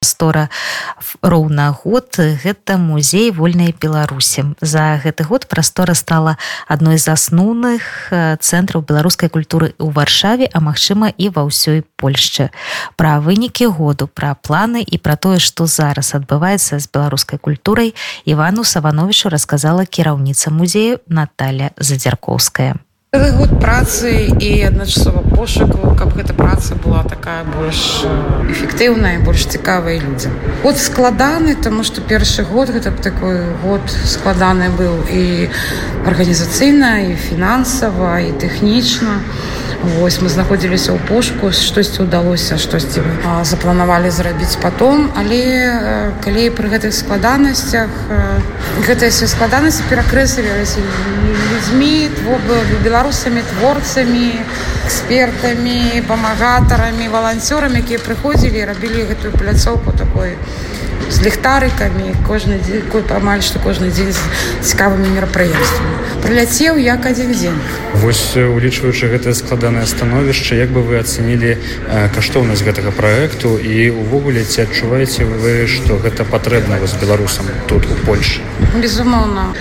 Стора роўна год. Гэта музей вольнай беларусі. За гэты год прастора стала адной з асноўных цэнтраў беларускай культуры ў варшаве а магчыма і ва ўсёй польшчы. Пра вынікі году пра планы і пра тое што зараз адбываецца з беларускай культурай івану савановичу расказала кіраўніца музею Наталя задзяркоўская Цэлы год працы і адначасова пошуку, каб гэта праца была такая больш эфектыўная, больш цікавая людзям. Год складаны, таму што першы год гэта такой год складаны быў і арганізацыйна і фінансава і тэхнічна. Вось мы знаходзіліся ў пошуку, штосьці ўдалося, штосьці запланавалі зрабіць потом, але калі пры гэтых складанасцях гэтыя все складанасці перакрэсліваліся людзьмі, беларусамі творцамі, экспертамі, памагатарамі, валанцёрамі, якія прыходзілі і рабілі гэтую пляцоўку такой з ліхтарыкамі кожны дзень амаль што кожны дзень з цікавымі мерапрыемствамі. Прыляцеў як адзін дзень вось улічваючы гэтае складанае становішча як бы вы ацэнілі каштоўнасць гэтага праекту? І увогуле ці адчуваеце вы што гэта патрэбна вось беларусам тут у польльше безумоўна.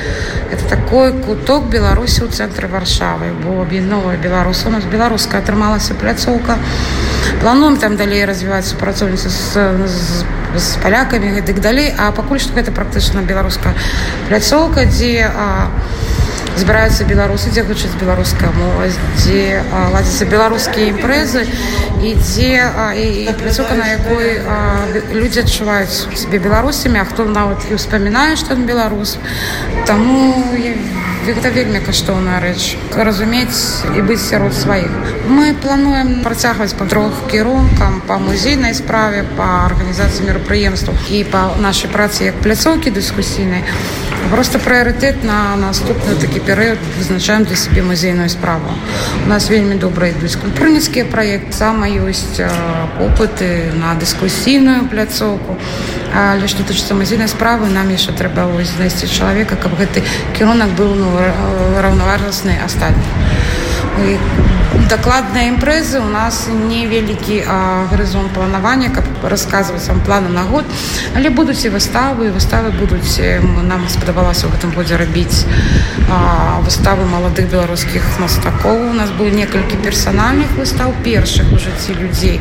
Это такой куток беларусі ў цэнтры варшавы бо аб'ядновая беларуса у нас беларуска атрымалася пляцоўка плануем там далей развіваць супрацоўніцу з, з з палякамі гэтык далей а пакуль што гэта практычна беларуская пляцоўка дзе а, збіраюцца беларусы дзе гучыць беларуская мова дзе ладзяцца беларускія імпрэзы і дзе і пляцоўка на якой а, людзі адчуваюць сябе беларусамі а хто нават і ўспамінае што ён беларус таму я гэта вельмі каштоўная рэч разумець і быць сярод сваіх мы плануем працягваць па трох кірункам па музейнай справе па арганізацыі мерапрыемстваў і па нашай працы як пляцоўкі дыскусійнай просто прыярытэт на наступны такі перыяд вызначаем для сябе музейную справу. У нас вельмі добра ідуць культурніцкія праект сама ёсць опыты на дыскусійную пляцоўку. Але што тычыцца музейнай справы нам яшчэ трэба знайсці чалавека каб гэты кірунак быў ну раўнаважнасны астатні дакладныя імпрэзы у нас невялікі гарызон планавання каб расказваць вам планы на год. Але будуць і выставы выставы будуць нам спадабалася ў гэтым годзе рабіць а, выставы маладых беларускіх мастакоў у нас было некалькі персанальных выстаў першых у жыцці людзей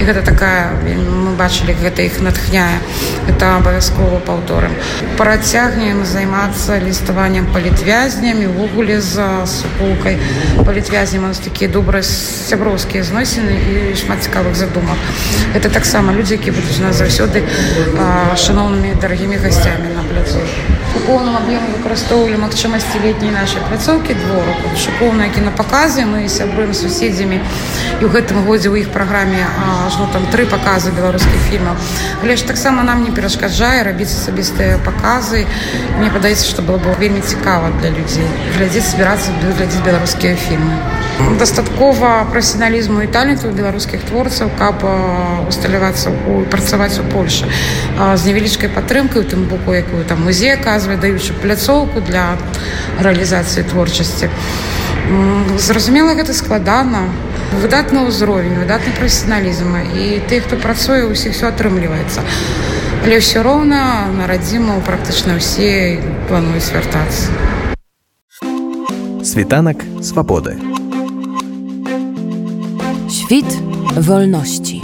і гэта такая мы бачылі гэта іх натхняе это абавязкова паўторым працягнем займацца ліставаннем палітвязнямі увогуле за супулкай палітвязнем у нас такія добрыя сяброўскія зносіны і шмат цікавых задумак это таксама людзі які будуць нас заўсёды шаноўнымі дарагімі гасцямі на пляцу у поўным аб'ёме выкарыстоўвалі магчымасці летняй нашай пляцоўкі двору шыкоўныя кінапаказы мы сябруем суседзямі і ў гэтым годзе ў іх праграме ажно там тры паказы беларускіх фільмаў але ж таксама нам не перашкаджае рабіць асабістыя паказы мне падаецца што было бы вельмі цікава для людзей глядзець збірацца глядзець беларускія фільмы дастаткова прафесіяналізму і таленту беларускіх творцаў каб усталявацца у працаваць у польльше з невялічкай падтрымкай у тым боку якую там музей аказвае даючы пляцоўку для рэалізацыі творчасці. Зразумела гэта складана. Выдатны ўзровень выдатны прафесіяналізм і ты хто працуе усіх все атрымліваецца. Але ўсё роўна на радзіму практычна ўсе плануюць вяртацца. Світанак свабоды. Kwit wolności.